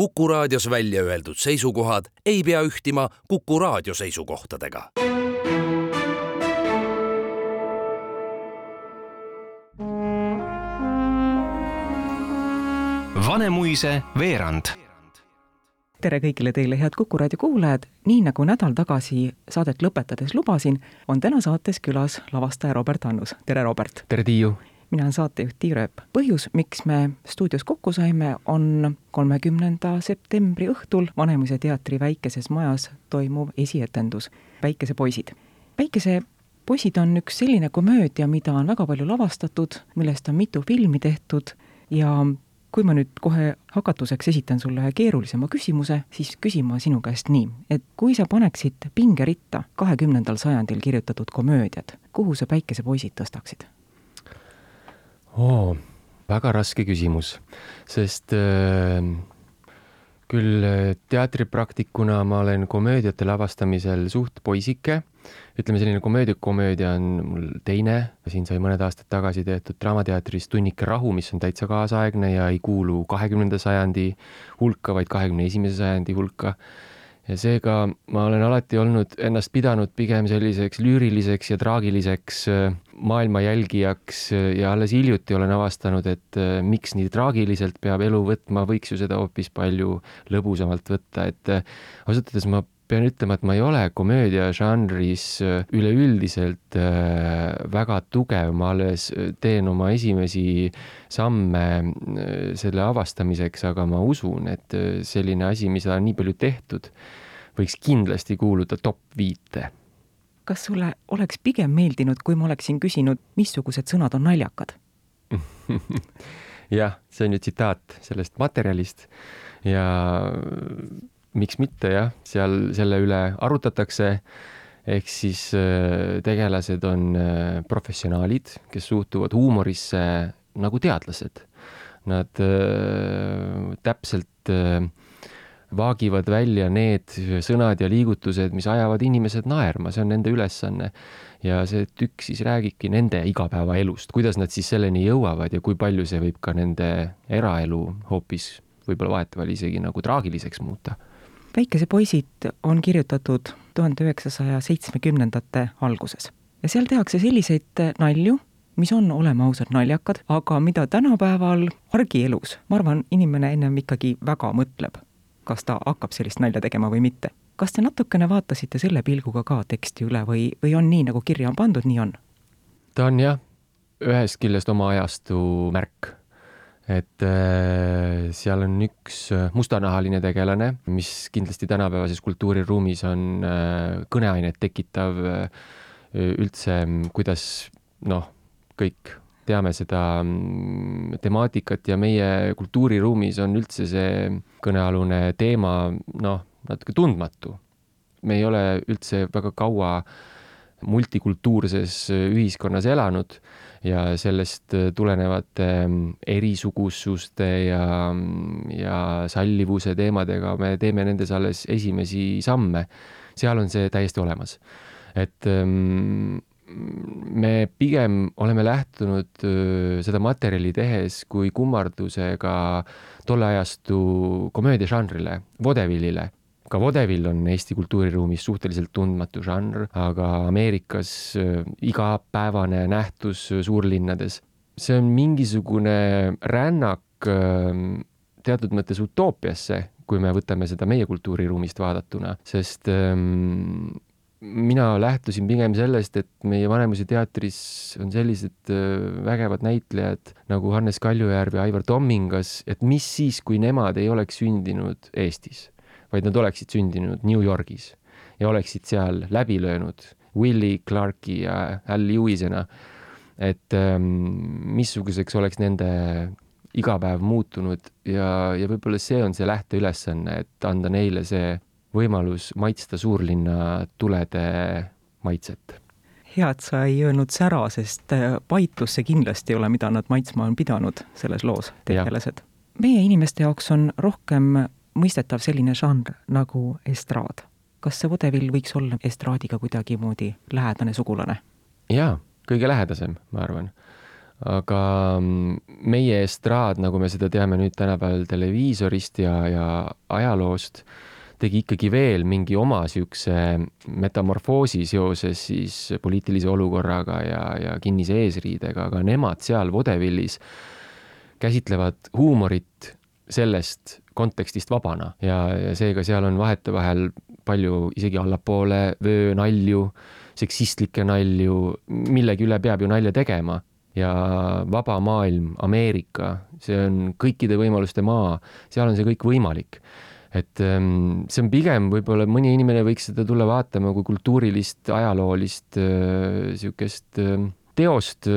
Kuku raadios välja öeldud seisukohad ei pea ühtima Kuku raadio seisukohtadega. Vanemuise veerand tere kõigile teile, head Kuku raadio kuulajad, nii nagu nädal tagasi saadet lõpetades lubasin, on täna saates külas lavastaja Robert Annus, tere Robert! tere Tiiu! Mina olen saatejuht Tiir Ööp. põhjus, miks me stuudios kokku saime, on kolmekümnenda septembri õhtul Vanemuise teatri väikeses majas toimuv esietendus Päikesepoisid. päikesepoisid on üks selline komöödia, mida on väga palju lavastatud, millest on mitu filmi tehtud ja kui ma nüüd kohe hakatuseks esitan sulle ühe keerulisema küsimuse, siis küsin ma sinu käest nii, et kui sa paneksid pingeritta kahekümnendal sajandil kirjutatud komöödiad, kuhu sa Päikesepoisid tõstaksid? Oo, väga raske küsimus, sest äh, küll äh, teatripraktikuna ma olen komöödiate lavastamisel suht poisike, ütleme, selline komöödia-komöödia on mul teine, siin sai mõned aastad tagasi tehtud Draamateatris Tunnike rahu, mis on täitsa kaasaegne ja ei kuulu kahekümnenda sajandi hulka, vaid kahekümne esimese sajandi hulka. Ja seega ma olen alati olnud ennast pidanud pigem selliseks lüüriliseks ja traagiliseks äh, maailma jälgijaks äh, ja alles hiljuti olen avastanud, et äh, miks nii traagiliselt peab elu võtma, võiks ju seda hoopis palju lõbusamalt võtta, et ausalt öeldes ma pean ütlema, et ma ei ole komöödia žanris üleüldiselt väga tugev, ma alles teen oma esimesi samme selle avastamiseks, aga ma usun, et selline asi, mida on nii palju tehtud, võiks kindlasti kuuluda top viite. Kas sulle oleks pigem meeldinud, kui ma oleksin küsinud, missugused sõnad on naljakad jah, see on ju tsitaat sellest materjalist ja miks mitte jah, seal selle üle arutatakse ehk siis äh, tegelased on äh, professionaalid, kes suhtuvad huumorisse nagu teadlased. Nad äh, täpselt äh, vaagivad välja need sõnad ja liigutused, mis ajavad inimesed naerma, see on nende ülesanne. ja see tükk siis räägibki nende igapäevaelust, kuidas nad siis selleni jõuavad ja kui palju see võib ka nende eraelu hoopis võib-olla vahetevahel isegi nagu traagiliseks muuta. päikesepoisid on kirjutatud tuhande üheksasaja seitsmekümnendate alguses ja seal tehakse selliseid nalju, mis on, oleme ausad, naljakad, aga mida tänapäeval argielus, ma arvan, inimene ennem ikkagi väga mõtleb kas ta hakkab sellist nalja tegema või mitte. kas te natukene vaatasite selle pilguga ka teksti üle või, või on nii, nagu kirja on pandud, nii on? ta on jah, ühest küljest oma ajastu märk. et äh, seal on üks äh, mustanahaline tegelane, mis kindlasti tänapäevases kultuuriruumis on äh, kõneainet tekitav äh, üldse, kuidas noh, kõik teame seda mm, temaatikat ja meie kultuuriruumis on üldse see kõnealune teema noh, natuke tundmatu. me ei ole üldse väga kaua multikultuurses ühiskonnas elanud ja sellest tulenevate erisugususte ja, ja sallivuse teemadega me teeme nendes alles esimesi samme. seal on see täiesti olemas. et ähm, me pigem oleme lähtunud seda materjali tehes kui kummardusega tolle ajastu komöödiažanrile, vodevillile. ka vodevil on Eesti kultuuriruumis suhteliselt tundmatu žanr, aga Ameerikas igapäevane nähtus suurlinnades. see on mingisugune rännak teatud mõttes utoopiasse, kui me võtame seda meie kultuuriruumist vaadatuna, sest ähm, mina lähtusin pigem sellest, et meie Vanemuise teatris on sellised äh, vägevad näitlejad nagu Hannes Kaljujärv ja Aivar Tommingas, et mis siis, kui nemad ei oleks sündinud Eestis, vaid nad oleksid sündinud New Yorgis ja oleksid seal läbi löönud Willie Clarke'i ja Al Lewisena. et ähm, missuguseks oleks nende igapäev muutunud ja, ja võib-olla see on see lähteülesanne, et anda neile see võimalus maitsta suurlinna tulede maitset. hea, et sa ei öelnud sära, sest paitlus äh, see kindlasti ei ole, mida nad maitsma on pidanud selles loos, tegelased. meie inimeste jaoks on rohkem mõistetav selline žanr nagu estraad. kas see vodevill võiks olla estraadiga kuidagimoodi lähedane sugulane? jaa, kõige lähedasem, ma arvan. aga mm, meie estraad, nagu me seda teame nüüd tänapäeval televiisorist ja, ja ajaloost, tegi ikkagi veel mingi oma siukse metamorfoosi seoses siis poliitilise olukorraga ja, ja kinnise eesriidega, aga nemad seal Vodevillis käsitlevad huumorit sellest kontekstist vabana ja, ja seega seal on vahetevahel palju isegi allapoole vöönalju, seksistlikke nalju, millegi üle peab ju nalja tegema. ja vaba maailm, Ameerika, see on kõikide võimaluste maa, seal on see kõik võimalik et ähm, see on pigem võib-olla mõni inimene võiks seda tulla vaatama kui kultuurilist, ajaloolist äh, äh, teost,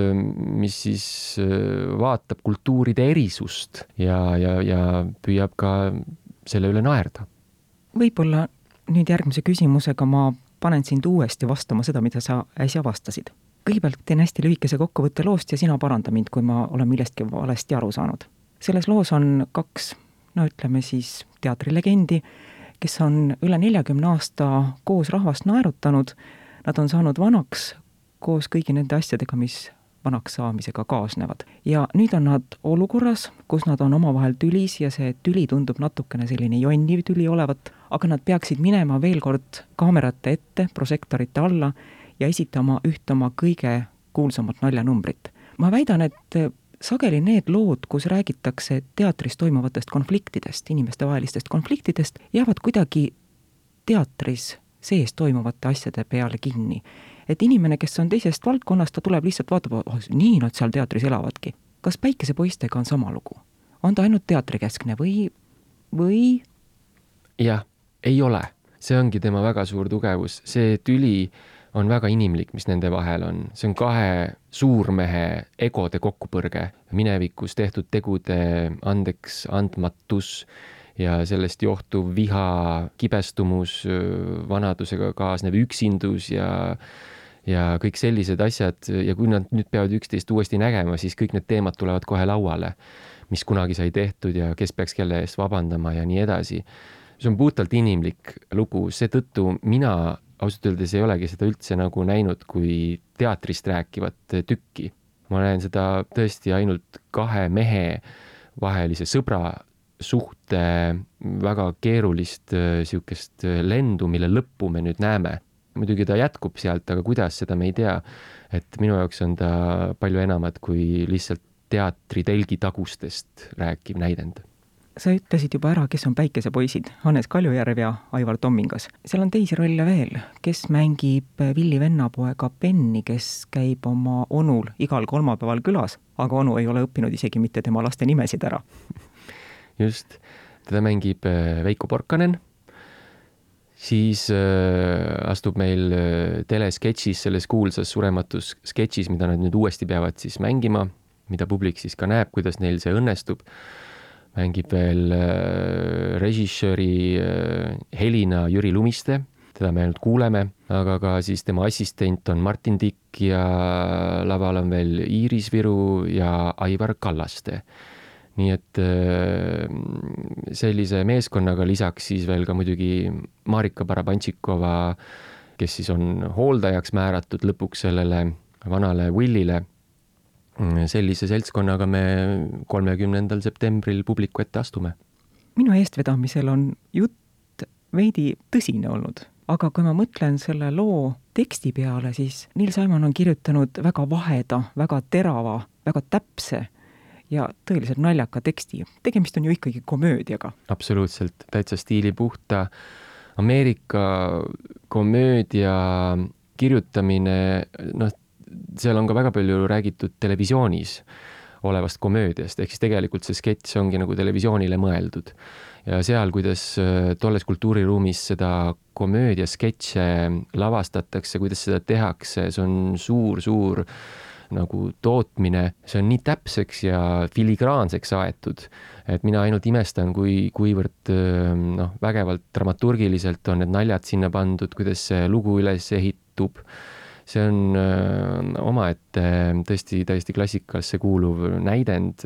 mis siis äh, vaatab kultuuride erisust ja, ja, ja püüab ka selle üle naerda. võib-olla nüüd järgmise küsimusega ma panen sind uuesti vastama seda, mida sa äsja vastasid. kõigepealt teen hästi lühikese kokkuvõtte loost ja sina paranda mind, kui ma olen millestki valesti aru saanud. selles loos on kaks, no ütleme siis teatrilegendi, kes on üle neljakümne aasta koos rahvast naerutanud, nad on saanud vanaks koos kõigi nende asjadega, mis vanaks saamisega kaasnevad. ja nüüd on nad olukorras, kus nad on omavahel tülis ja see tüli tundub natukene selline jonniv tüli olevat, aga nad peaksid minema veel kord kaamerate ette, prožektorite alla ja esitama ühte oma kõige kuulsamat naljanumbrit. ma väidan, et sageli need lood, kus räägitakse teatris toimuvatest konfliktidest, inimestevahelistest konfliktidest, jäävad kuidagi teatris sees toimuvate asjade peale kinni et inimene, kes on teisest valdkonnast, ta tuleb lihtsalt vaatab, oh nii nad seal teatris elavadki. kas Päikesepoistega on sama lugu? on ta ainult teatrikeskne või, või? jah, ei ole, see ongi tema väga suur tugevus, see tüli on väga inimlik, mis nende vahel on, see on kahe suurmehe egode kokkupõrge, minevikus tehtud tegude andeks andmatus ja sellest johtuv viha, kibestumus, vanadusega kaasnev üksindus ja ja kõik sellised asjad. Ja kui nad nüüd peavad üksteist uuesti nägema, siis kõik need teemad tulevad kohe lauale, mis kunagi sai tehtud ja kes peaks kelle eest vabandama ja nii edasi. see on puhtalt inimlik lugu, seetõttu mina ausalt öeldes ei olegi seda üldse nagu näinud kui teatrist rääkivat tükki. ma näen seda tõesti ainult kahe mehe vahelise sõbra suhte väga keerulist niisugust lendu, mille lõppu me nüüd näeme muidugi ta jätkub sealt, aga kuidas, seda me ei tea. et minu jaoks on ta palju enamat kui lihtsalt teatritelgi tagustest rääkiv näidend sa ütlesid juba ära, kes on Päikesepoisid, Hannes Kaljujärv ja Aivar Tommingas. seal on teisi rolle veel, kes mängib Villi vennapoega Benni, kes käib oma onul igal kolmapäeval külas, aga onu ei ole õppinud isegi mitte tema laste nimesid ära. just, teda mängib äh, Veiko Porkanen. Siis äh, astub meil äh, telesketšis, selles kuulsas surematus sketšis, mida nad nüüd uuesti peavad siis mängima, mida publik siis ka näeb, kuidas neil see õnnestub, mängib veel äh, režissööri äh, Helina Jüri Lumiste, teda me ainult kuuleme, aga ka siis tema assistent on Martin Tikk ja laval on veel Iiris Viru ja Aivar Kallaste nii et äh, sellise meeskonnaga lisaks siis veel ka muidugi Marika Barabantšikova, kes siis on hooldajaks määratud lõpuks sellele vanale Willile. Sellise seltskonnaga me kolmekümnendal septembril publiku ette astume. minu eestvedamisel on jutt veidi tõsine olnud, aga kui ma mõtlen selle loo teksti peale, siis Neil Simon on kirjutanud väga vaheda, väga terava, väga täpse ja tõeliselt naljaka teksti. tegemist on ju ikkagi komöödiaga. absoluutselt, täitsa stiilipuhta Ameerika komöödia kirjutamine, noh, seal on ka väga palju räägitud televisioonis olevast komöödiast, ehk siis tegelikult see sketš ongi nagu televisioonile mõeldud. ja seal, kuidas äh, tolles kultuuriruumis seda komöödiasketše lavastatakse, kuidas seda tehakse, see on suur-suur nagu tootmine, see on nii täpseks ja filigraanseks aetud, et mina ainult imestan, kui, kuivõrd noh, vägevalt dramaturgiliselt on need naljad sinna pandud, kuidas see lugu üles ehitub. See on öö, omaette tõesti täiesti klassikasse kuuluv näidend,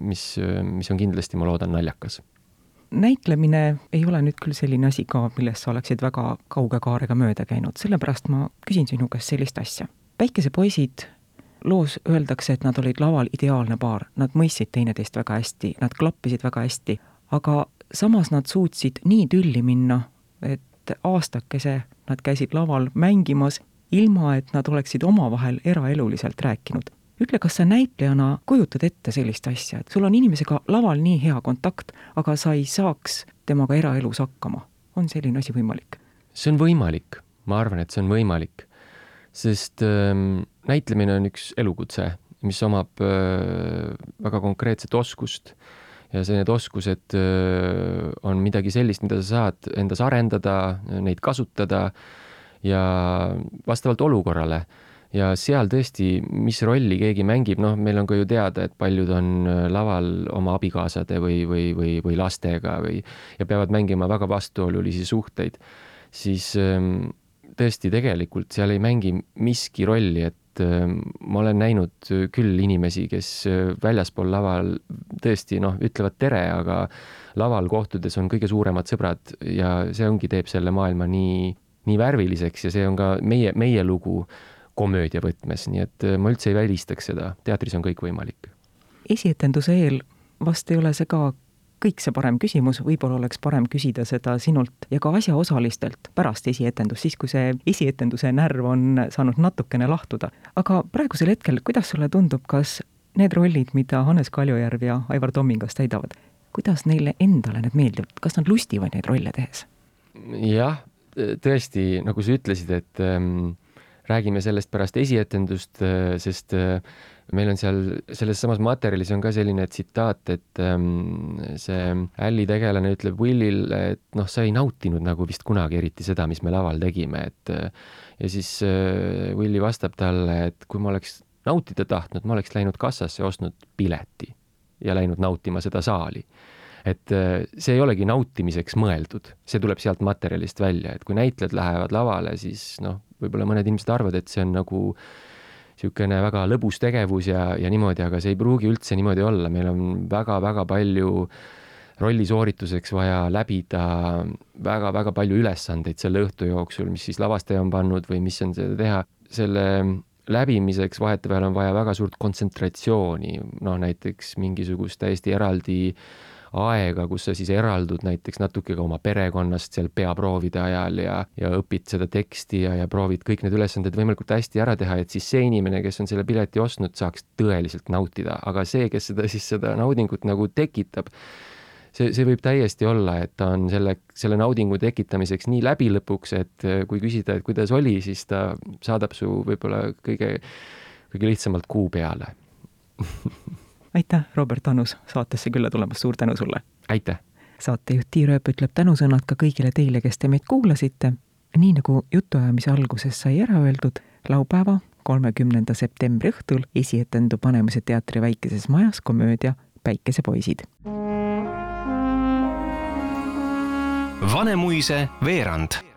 mis, mis on kindlasti, ma loodan, naljakas näitlemine ei ole nüüd küll selline asi ka, millest sa oleksid väga kauge kaarega mööda käinud, sellepärast ma küsin sinu käest sellist asja. päikesepoisid loos öeldakse, et nad olid laval ideaalne paar, nad mõistsid teineteist väga hästi, nad klappisid väga hästi, aga samas nad suutsid nii tülli minna, et aastakese nad käisid laval mängimas, ilma et nad oleksid omavahel eraeluliselt rääkinud. ütle, kas sa näitlejana kujutad ette sellist asja, et sul on inimesega laval nii hea kontakt, aga sa ei saaks temaga eraelus hakkama? on selline asi võimalik? see on võimalik, ma arvan, et see on võimalik, sest ähm, näitlemine on üks elukutse, mis omab äh, väga konkreetset oskust ja see, need oskused äh, on midagi sellist, mida sa saad endas arendada, neid kasutada ja vastavalt olukorrale. Ja seal tõesti, mis rolli keegi mängib, noh, meil on ka ju teada, et paljud on äh, laval oma abikaasade või, või, või, või lastega või ja peavad mängima väga vastuolulisi suhteid, siis ähm, tõesti, tegelikult seal ei mängi miski rolli, et ma olen näinud küll inimesi, kes väljaspool laval tõesti noh, ütlevad tere, aga laval kohtudes on kõige suuremad sõbrad ja see ongi, teeb selle maailma nii, nii värviliseks ja see on ka meie, meie lugu komöödia võtmes, nii et ma üldse ei välistaks seda, teatris on kõik võimalik. esietenduse eel vast ei ole see ka kõik see parem küsimus, võib-olla oleks parem küsida seda sinult ja ka asjaosalistelt pärast esietendust, siis kui see esietenduse närv on saanud natukene lahtuda. aga praegusel hetkel, kuidas sulle tundub, kas need rollid, mida Hannes Kaljujärv ja Aivar Tommingas täidavad, kuidas neile endale need meeldivad, kas nad lustivad neid rolle tehes? jah, tõesti, nagu sa ütlesid, et ähm, räägime sellest pärast esietendust, äh, sest äh, meil on seal selles samas materjalis on ka selline tsitaat, et ähm, see Alli tegelane ütleb Willile, et noh, sa ei nautinud nagu vist kunagi eriti seda, mis me laval tegime, et ja siis äh, Willi vastab talle, et kui ma oleks nautida tahtnud, ma oleks läinud kassasse, ostnud pileti ja läinud nautima seda saali et äh, see ei olegi nautimiseks mõeldud, see tuleb sealt materjalist välja, et kui näitlejad lähevad lavale, siis noh, võib-olla mõned inimesed arvavad, et see on nagu niisugune väga lõbus tegevus ja, ja niimoodi, aga see ei pruugi üldse niimoodi olla, meil on väga-väga palju rolli soorituseks vaja läbida väga-väga palju ülesandeid selle õhtu jooksul, mis siis lavastaja on pannud või mis on seda teha. selle läbimiseks vahetevahel on vaja väga suurt kontsentratsiooni, noh näiteks mingisugust täiesti eraldi aega, kus sa siis eraldud näiteks natuke ka oma perekonnast seal peaproovide ajal ja, ja õpid seda teksti ja, ja proovid kõik need ülesanded võimalikult hästi ära teha, et siis see inimene, kes on selle pileti ostnud, saaks tõeliselt nautida, aga see, kes seda siis seda naudingut nagu tekitab, see, see võib täiesti olla, et ta on selle, selle naudingu tekitamiseks nii läbi lõpuks, et kui küsida, et kuidas oli, siis ta saadab su võib-olla kõige, kõige lihtsamalt kuu peale aitäh, Robert Annus, saatesse külla tulemast, suur tänu sulle! aitäh! saatejuht Tiir Ööp ütleb tänusõnad ka kõigile teile, kes te meid kuulasite. nii nagu jutuajamise alguses sai ära öeldud, laupäeva, kolmekümnenda septembri õhtul esietendub Vanemuise teatri väikeses majas komöödia Päikesepoisid. Vanemuise veerand